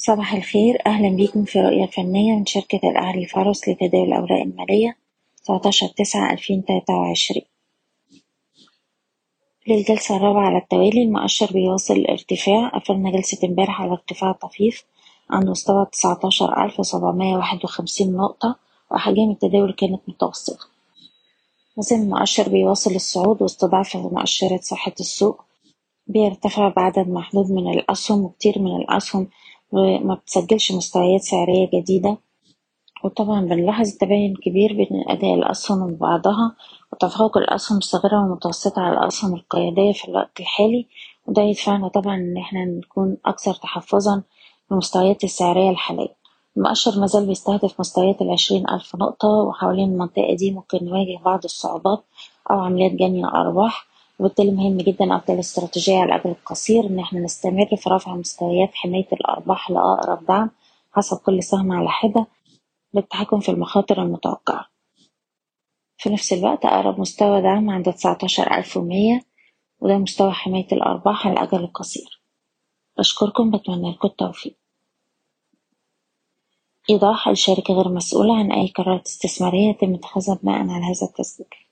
صباح الخير. أهلا بيكم في رؤية فنية من شركة الأهلي فارس لتداول الأوراق المالية 19 تسعة 2023 للجلسة الرابعة على التوالي المؤشر بيواصل الارتفاع قفلنا جلسة امبارح على ارتفاع طفيف عند مستوى 19751 نقطة وأحجام التداول كانت متوسطة. مثل المؤشر بيواصل الصعود وسط ضعف مؤشرات صحة السوق. بيرتفع بعدد محدود من الأسهم وكتير من الأسهم ما بتسجلش مستويات سعرية جديدة. وطبعا بنلاحظ تباين كبير بين أداء الأسهم وبعضها وتفوق الأسهم الصغيرة والمتوسطة على الأسهم القيادية في الوقت الحالي. وده يدفعنا طبعا إن إحنا نكون أكثر تحفظا بالمستويات السعرية الحالية. المؤشر مازال بيستهدف مستويات العشرين ألف نقطة وحوالين المنطقة دي ممكن نواجه بعض الصعوبات أو عمليات جني أرباح. وبالتالي مهم جدا أفضل استراتيجية على الأجل القصير إن إحنا نستمر في رفع مستويات حماية الأرباح لأقرب دعم حسب كل سهم على حدة للتحكم في المخاطر المتوقعة. في نفس الوقت أقرب مستوى دعم عند تسعتاشر ألف ومية وده مستوى حماية الأرباح على الأجل القصير. بشكركم بتمنى لكم التوفيق. إيضاح الشركة غير مسؤولة عن أي قرارات استثمارية يتم اتخاذها بناء على هذا التسجيل.